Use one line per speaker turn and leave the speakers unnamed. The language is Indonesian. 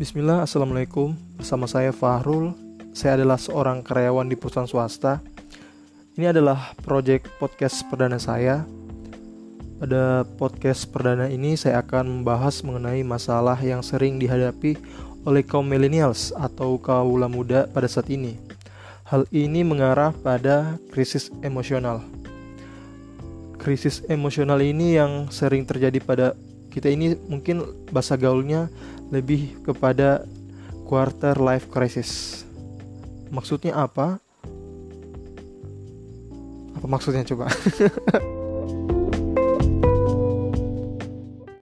Bismillah, Assalamualaikum. Bersama saya Fahrul. Saya adalah seorang karyawan di perusahaan swasta. Ini adalah proyek podcast perdana saya. Pada podcast perdana ini saya akan membahas mengenai masalah yang sering dihadapi oleh kaum millennials atau kaula muda pada saat ini. Hal ini mengarah pada krisis emosional. Krisis emosional ini yang sering terjadi pada kita ini mungkin bahasa gaulnya lebih kepada quarter life crisis. Maksudnya apa? Apa maksudnya coba?